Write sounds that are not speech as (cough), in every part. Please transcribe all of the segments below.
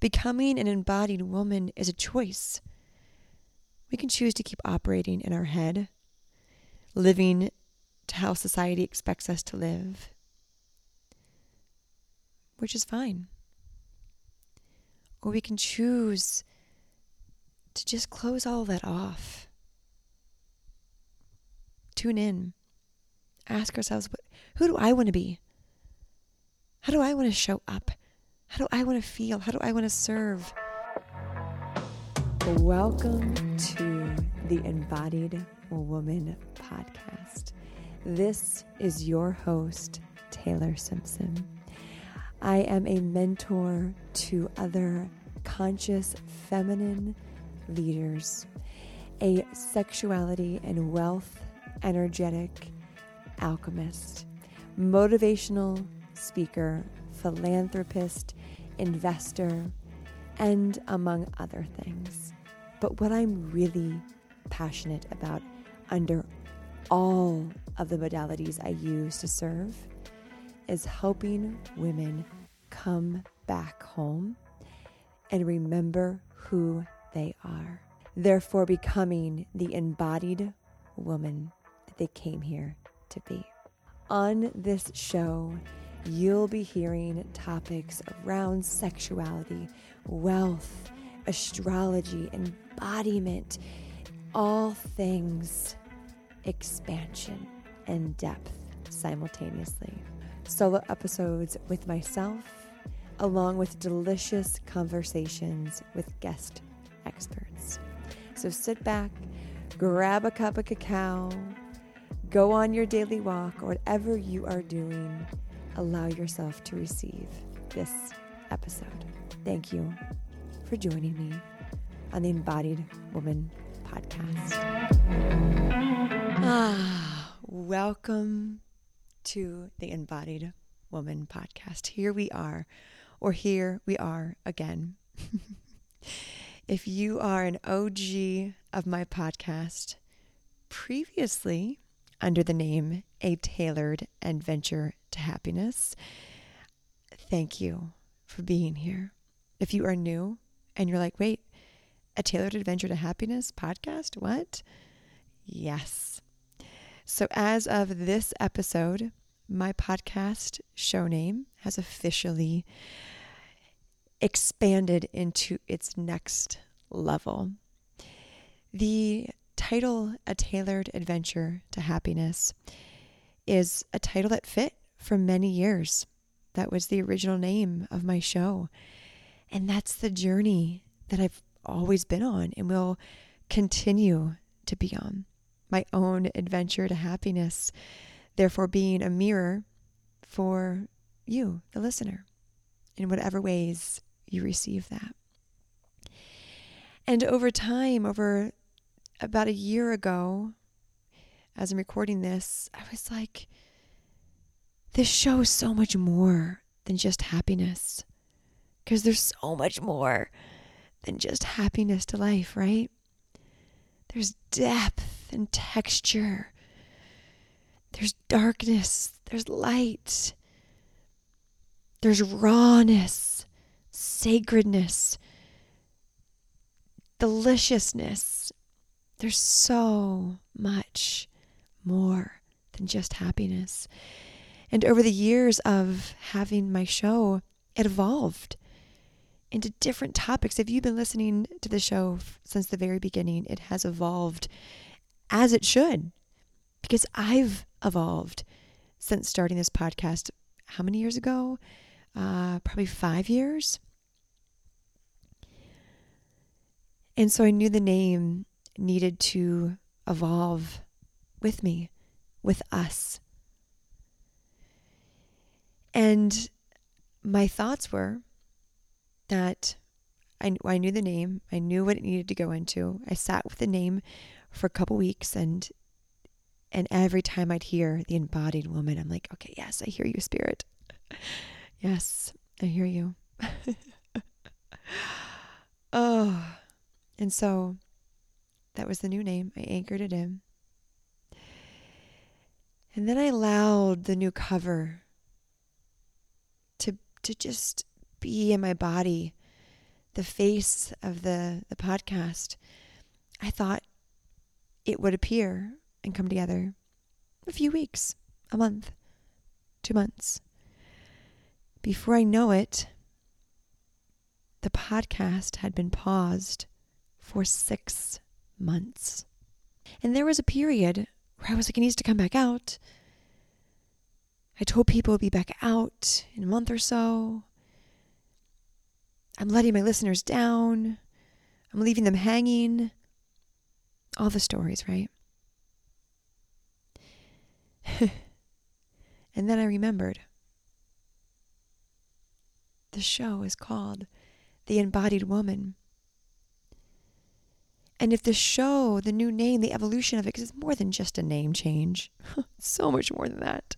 Becoming an embodied woman is a choice. We can choose to keep operating in our head, living to how society expects us to live, which is fine. Or we can choose to just close all that off. Tune in. Ask ourselves, who do I want to be? How do I want to show up? How do I want to feel? How do I want to serve? Welcome to the Embodied Woman podcast. This is your host, Taylor Simpson. I am a mentor to other conscious feminine leaders, a sexuality and wealth energetic alchemist, motivational speaker, philanthropist, investor, and among other things. But what I'm really passionate about under all of the modalities I use to serve is helping women come back home and remember who they are. Therefore, becoming the embodied woman that they came here to be. On this show, you'll be hearing topics around sexuality, wealth, astrology, embodiment, all things expansion and depth simultaneously. Solo episodes with myself, along with delicious conversations with guest experts. So sit back, grab a cup of cacao, go on your daily walk, or whatever you are doing, allow yourself to receive this episode. Thank you for joining me on the Embodied Woman podcast. Ah, welcome to the Embodied Woman podcast. Here we are, or here we are again. (laughs) if you are an OG of my podcast, previously under the name A Taylored Adventure to Happiness, thank you for being here. If you are new and you're like, wait, a Taylored Adventure to Happiness podcast? What? Yes. So, as of this episode, my podcast show name has officially expanded into its next level. The title, A Taylored Adventure to Happiness, is a title that fit for many years. That was the original name of my show. And that's the journey that I've always been on and will continue to be on. My own adventure to happiness, therefore, being a mirror for you, the listener, in whatever ways you receive that. And over time, over about a year ago, as I'm recording this, I was like, this show is so much more than just happiness. Because there's so much more than just happiness to life, right? There's depth and texture. There's darkness. There's light. There's rawness, sacredness, deliciousness. There's so much more than just happiness. And over the years of having my show, it evolved into different topics. If you've been listening to the show since the very beginning, it has evolved as it should because I've evolved since starting this podcast. How many years ago? Uh, probably five years. And so I knew the name needed to evolve with me, with us. And my thoughts were that I, I knew the name, I knew what it needed to go into. I sat with the name for a couple weeks and and every time I'd hear the embodied woman, I'm like, okay, yes, I hear you, spirit. (laughs) yes, I hear you. (laughs) oh, and so that was the new name. I anchored it in. And then I allowed the new cover to to just be in my body the face of the, the podcast, I thought it would appear and come together a few weeks, a month, two months. Before I know it, the podcast had been paused for six months. And there was a period where I was like, it needs to come back out. I told people would be back out in a month or so. I'm letting my listeners down. I'm leaving them hanging. All the stories, right? (laughs) and then I remembered the show is called The Embodied Woman. And if the show, the new name, the evolution of it, because it's more than just a name change, (laughs) so much more than that,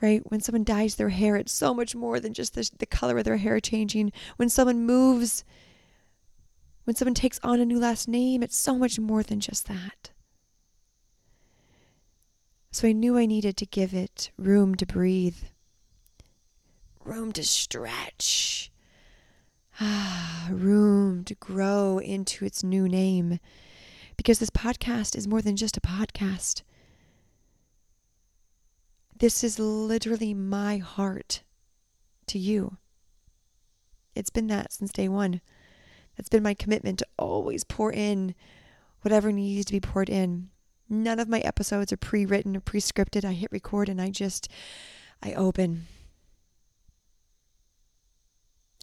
right? When someone dyes their hair, it's so much more than just the, the color of their hair changing. When someone moves, when someone takes on a new last name, it's so much more than just that. So I knew I needed to give it room to breathe, room to stretch, (sighs) room to grow into its new name. Because this podcast is more than just a podcast. This is literally my heart to you. It's been that since day one. That's been my commitment to always pour in whatever needs to be poured in. None of my episodes are pre written or pre scripted. I hit record and I just, I open.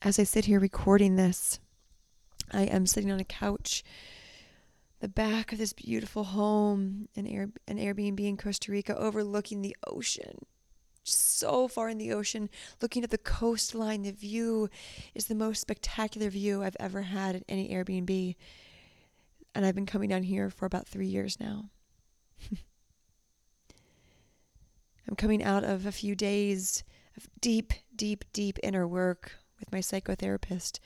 As I sit here recording this, I am sitting on a couch, the back of this beautiful home, an, Air, an Airbnb in Costa Rica, overlooking the ocean. So far in the ocean, looking at the coastline, the view is the most spectacular view I've ever had at any Airbnb. And I've been coming down here for about three years now. (laughs) I'm coming out of a few days of deep, deep, deep inner work with my psychotherapist,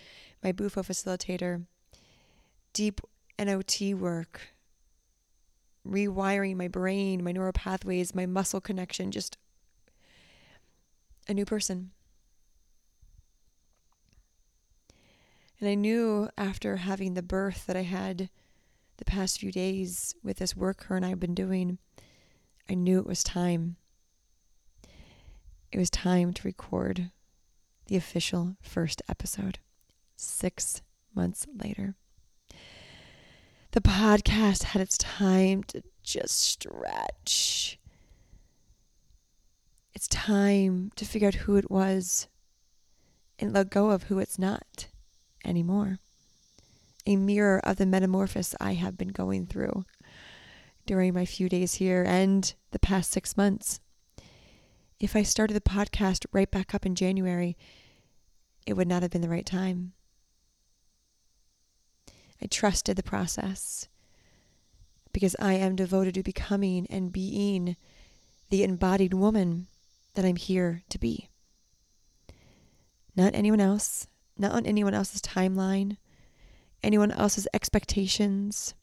my Bufo facilitator, deep NOT work, rewiring my brain, my neural pathways, my muscle connection, just a new person. And I knew after having the birth that I had the past few days with this work her and I have been doing, I knew it was time. It was time to record the official first episode six months later. The podcast had its time to just stretch. It's time to figure out who it was and let go of who it's not anymore a mirror of the metamorphosis I have been going through during my few days here and the past six months. If I started the podcast right back up in January, it would not have been the right time. I trusted the process because I am devoted to becoming and being the embodied woman that I'm here to be. Not anyone else, not on anyone else's timeline, anyone else's expectations.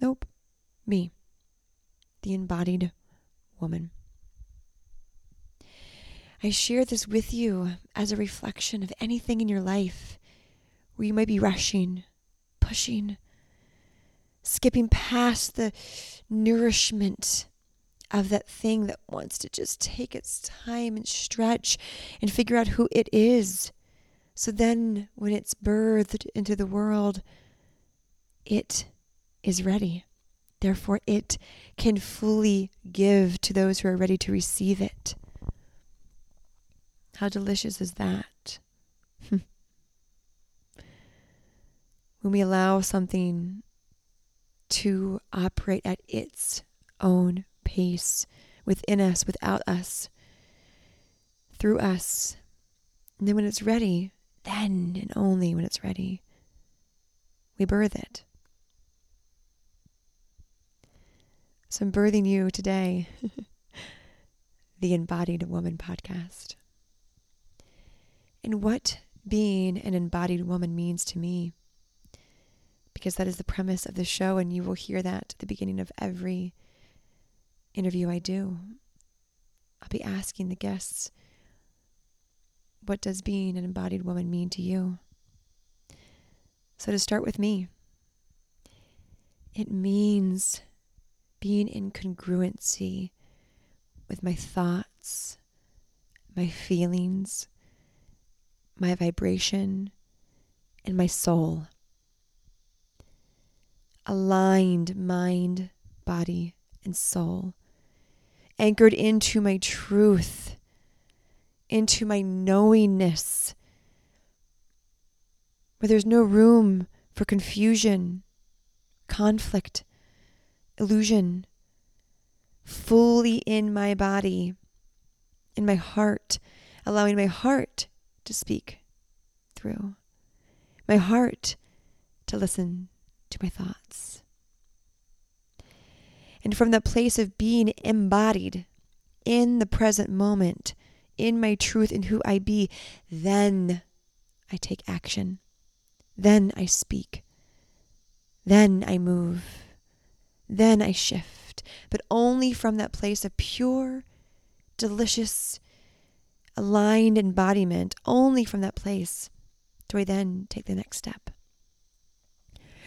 Nope, me, the embodied woman. I share this with you as a reflection of anything in your life where you might be rushing, pushing, skipping past the nourishment of that thing that wants to just take its time and stretch and figure out who it is so then, when it's birthed into the world, it is ready. Therefore, it can fully give to those who are ready to receive it. How delicious is that? (laughs) when we allow something to operate at its own pace within us, without us, through us, and then when it's ready, then and only when it's ready, we birth it. So I'm birthing you today, (laughs) the Embodied Woman podcast. And what being an embodied woman means to me, because that is the premise of the show, and you will hear that at the beginning of every interview I do. I'll be asking the guests what does being an embodied woman mean to you? So, to start with me, it means being in congruency with my thoughts, my feelings, my vibration, and my soul. Aligned mind, body, and soul. Anchored into my truth, into my knowingness, where there's no room for confusion, conflict, illusion. Fully in my body, in my heart, allowing my heart to speak through, my heart to listen to my thoughts. And from that place of being embodied in the present moment, in my truth, in who I be, then I take action. Then I speak. Then I move. Then I shift. But only from that place of pure, delicious, aligned embodiment, only from that place do I then take the next step.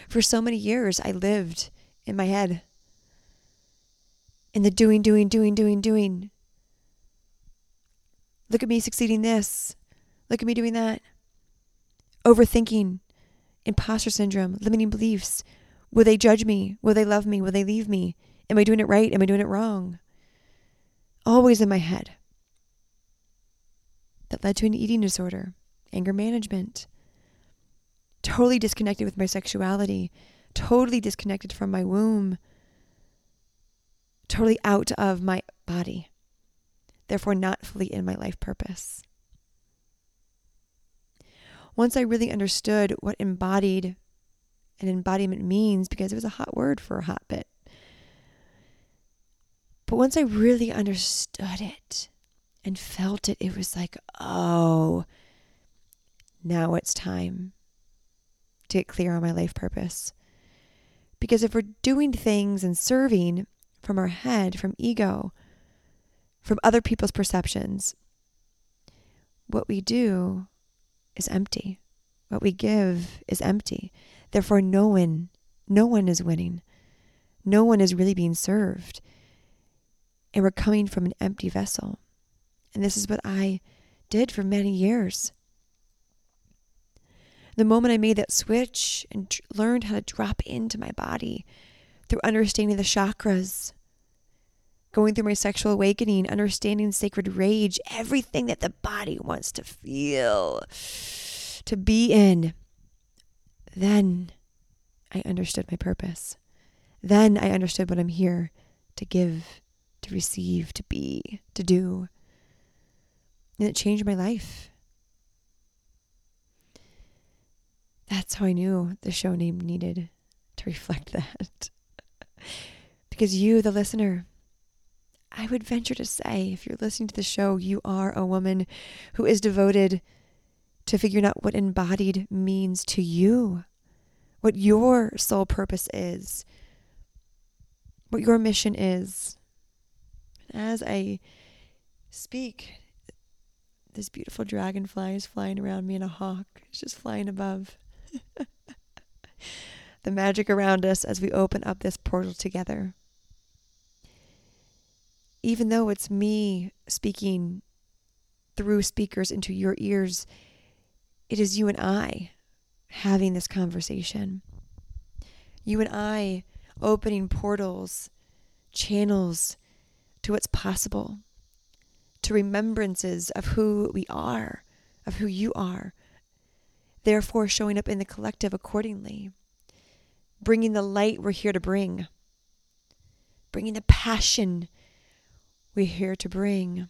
For so many years, I lived in my head, in the doing, doing, doing, doing, doing. Look at me succeeding this. Look at me doing that. Overthinking, imposter syndrome, limiting beliefs. Will they judge me? Will they love me? Will they leave me? Am I doing it right? Am I doing it wrong? Always in my head. That led to an eating disorder, anger management. Totally disconnected with my sexuality, totally disconnected from my womb, totally out of my body, therefore, not fully in my life purpose once I really understood what embodied and embodiment means, because it was a hot word for a hot bit. But once I really understood it and felt it, it was like, oh, now it's time to get clear on my life purpose. Because if we're doing things and serving from our head, from ego, from other people's perceptions, what we do is empty. What we give is empty. Therefore, no one, no one is winning. No one is really being served. And we're coming from an empty vessel. And this is what I did for many years. The moment I made that switch and learned how to drop into my body through understanding the chakras, going through my sexual awakening, understanding sacred rage, everything that the body wants to feel, to be in, then I understood my purpose. Then I understood what I'm here to give, to receive, to be, to do. And it changed my life. That's how I knew the show name needed to reflect (laughs) that. because you, the listener, I would venture to say, if you're listening to the show, you are a woman who is devoted to figuring out what embodied means to you, what your sole purpose is, what your mission is. As I speak, this beautiful dragonfly is flying around me, and a hawk is just flying above. (laughs) the magic around us as we open up this portal together even though it's me speaking through speakers into your ears, it is you and I having this conversation. You and I opening portals, channels to what's possible, to remembrances of who we are, of who you are, therefore showing up in the collective accordingly, bringing the light we're here to bring, bringing the passion we're here to bring,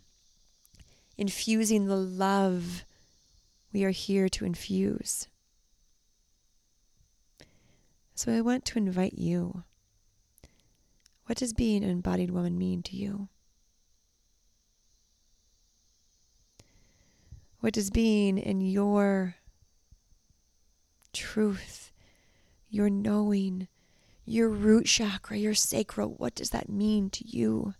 infusing the love we are here to infuse. So I want to invite you. What does being an embodied woman mean to you? What does being in your truth, your knowing, your root chakra, your sacral, what does that mean to you?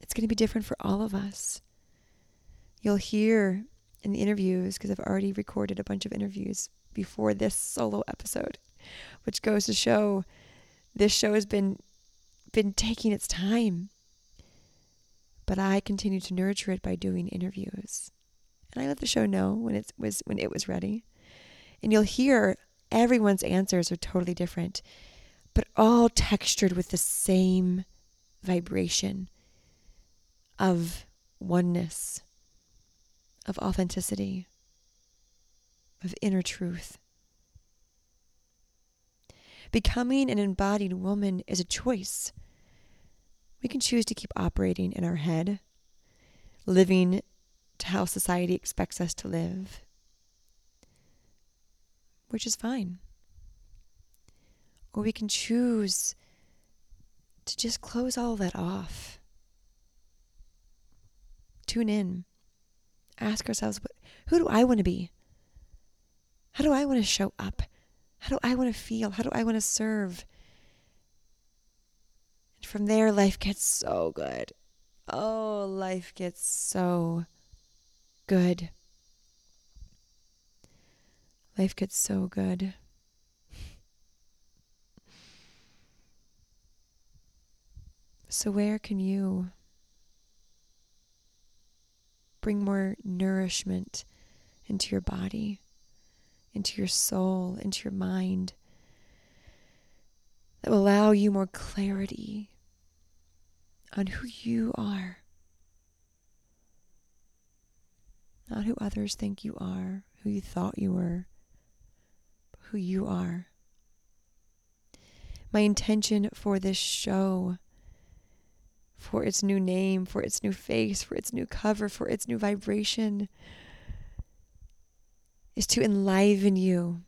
It's going to be different for all of us. You'll hear in the interviews because I've already recorded a bunch of interviews before this solo episode, which goes to show this show has been been taking its time. But I continued to nurture it by doing interviews. And I let the show know when it was when it was ready. And you'll hear everyone's answers are totally different, but all textured with the same vibration of oneness, of authenticity, of inner truth. Becoming an embodied woman is a choice. We can choose to keep operating in our head, living to how society expects us to live, which is fine. Or we can choose to just close all that off. Tune in. Ask ourselves, who do I want to be? How do I want to show up? How do I want to feel? How do I want to serve? From there, life gets so good. Oh, life gets so good. Life gets so good. So, where can you bring more nourishment into your body? into your soul, into your mind, that will allow you more clarity on who you are, not who others think you are, who you thought you were, but who you are. My intention for this show, for its new name, for its new face, for its new cover, for its new vibration, is to enliven you,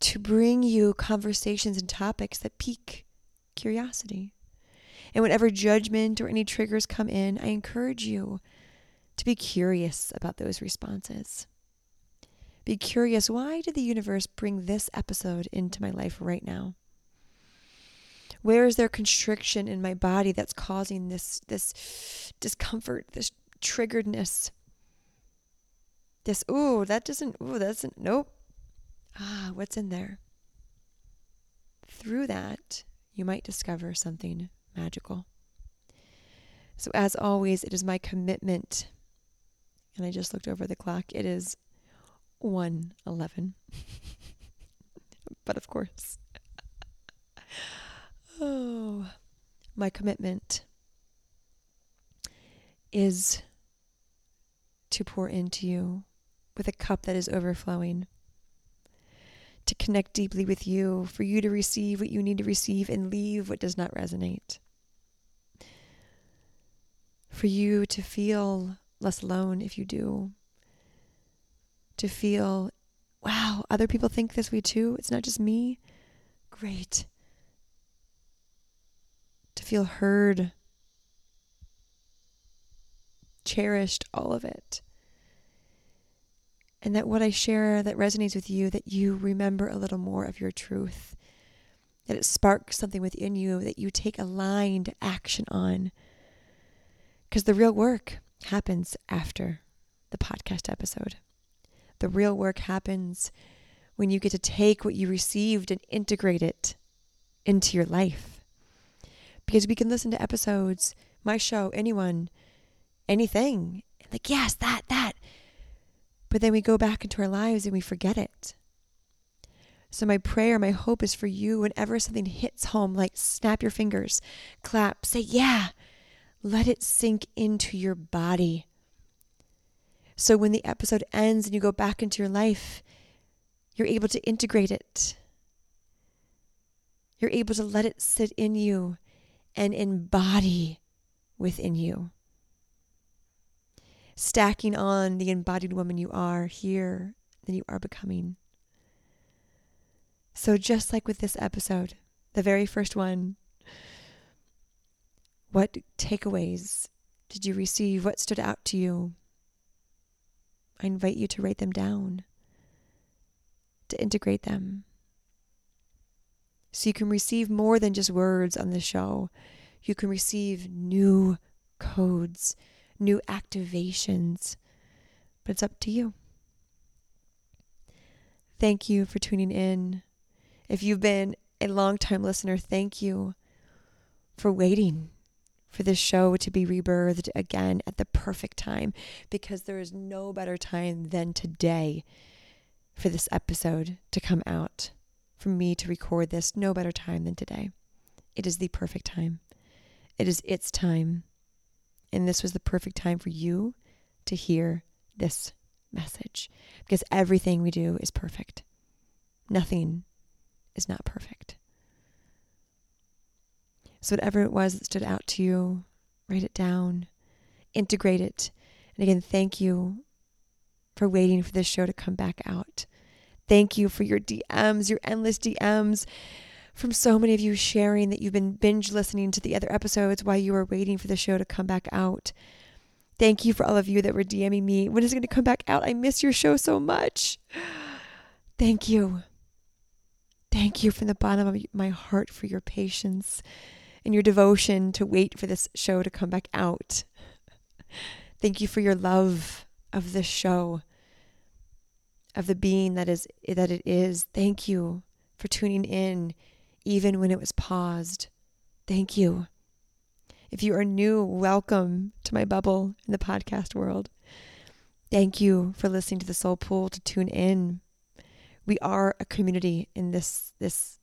to bring you conversations and topics that pique curiosity. And whenever judgment or any triggers come in, I encourage you to be curious about those responses. Be curious why did the universe bring this episode into my life right now? Where is there constriction in my body that's causing this this discomfort, this triggeredness? this, ooh, that doesn't, ooh, that doesn't, nope. Ah, what's in there? Through that, you might discover something magical. So, as always, it is my commitment, and I just looked over the clock, it is 111. (laughs) but of course, (laughs) oh, my commitment is to pour into you with a cup that is overflowing. To connect deeply with you, for you to receive what you need to receive and leave what does not resonate. For you to feel less alone if you do. To feel, wow, other people think this way too. It's not just me. Great. To feel heard, cherished, all of it and that what I share that resonates with you, that you remember a little more of your truth, that it sparks something within you that you take aligned action on. Because the real work happens after the podcast episode. The real work happens when you get to take what you received and integrate it into your life. Because we can listen to episodes, my show, anyone, anything, like, yes, that, that. But then we go back into our lives and we forget it. So, my prayer, my hope is for you whenever something hits home, like snap your fingers, clap, say, Yeah, let it sink into your body. So, when the episode ends and you go back into your life, you're able to integrate it. You're able to let it sit in you and embody within you stacking on the embodied woman you are here than you are becoming. So, just like with this episode, the very first one, what takeaways did you receive? What stood out to you? I invite you to write them down, to integrate them. So you can receive more than just words on the show. You can receive new codes, new activations. But it's up to you. Thank you for tuning in. If you've been a long-time listener, thank you for waiting for this show to be rebirthed again at the perfect time because there is no better time than today for this episode to come out, for me to record this. No better time than today. It is the perfect time. It is its time. And this was the perfect time for you to hear this message because everything we do is perfect. Nothing is not perfect. So, whatever it was that stood out to you, write it down, integrate it. And again, thank you for waiting for this show to come back out. Thank you for your DMs, your endless DMs from so many of you sharing that you've been binge listening to the other episodes while you were waiting for the show to come back out. Thank you for all of you that were DMing me. When is it going to come back out? I miss your show so much. (gasps) Thank you. Thank you from the bottom of my heart for your patience and your devotion to wait for this show to come back out. (laughs) Thank you for your love of this show, of the being that is that it is. Thank you for tuning in even when it was paused. Thank you. If you are new, welcome to my bubble in the podcast world. Thank you for listening to the Soul Pool to tune in. We are a community in this this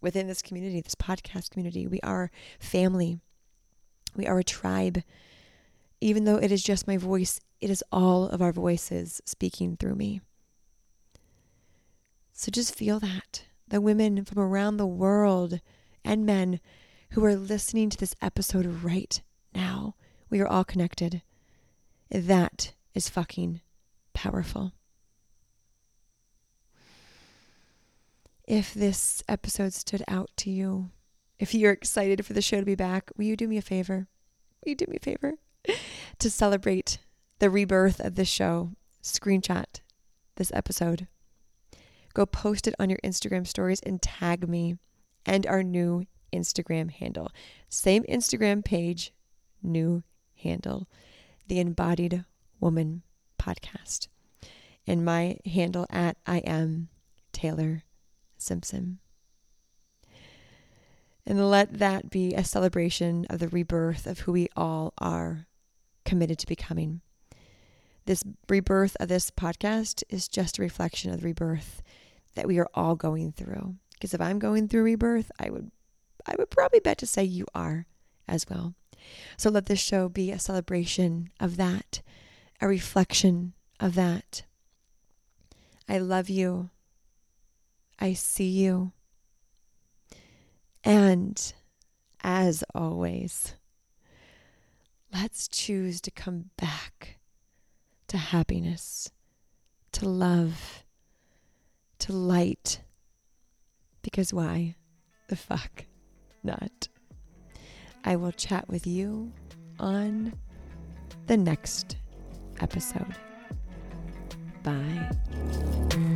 within this community, this podcast community. We are family. We are a tribe. Even though it is just my voice, it is all of our voices speaking through me. So just feel that the women from around the world and men who are listening to this episode right now. We are all connected. That is fucking powerful. If this episode stood out to you, if you're excited for the show to be back, will you do me a favor? Will you do me a favor? to celebrate the rebirth of this show, screenshot this episode go post it on your Instagram stories and tag me and our new Instagram handle. Same Instagram page, new handle, the Embodied Woman Podcast. And my handle at I am Taylor Simpson. And let that be a celebration of the rebirth of who we all are committed to becoming. This rebirth of this podcast is just a reflection of the rebirth that we are all going through. Because if I'm going through rebirth, I would I would probably bet to say you are as well. So let this show be a celebration of that, a reflection of that. I love you. I see you. And as always, let's choose to come back to happiness, to love, to light. Because why the fuck not? I will chat with you on the next episode. Bye.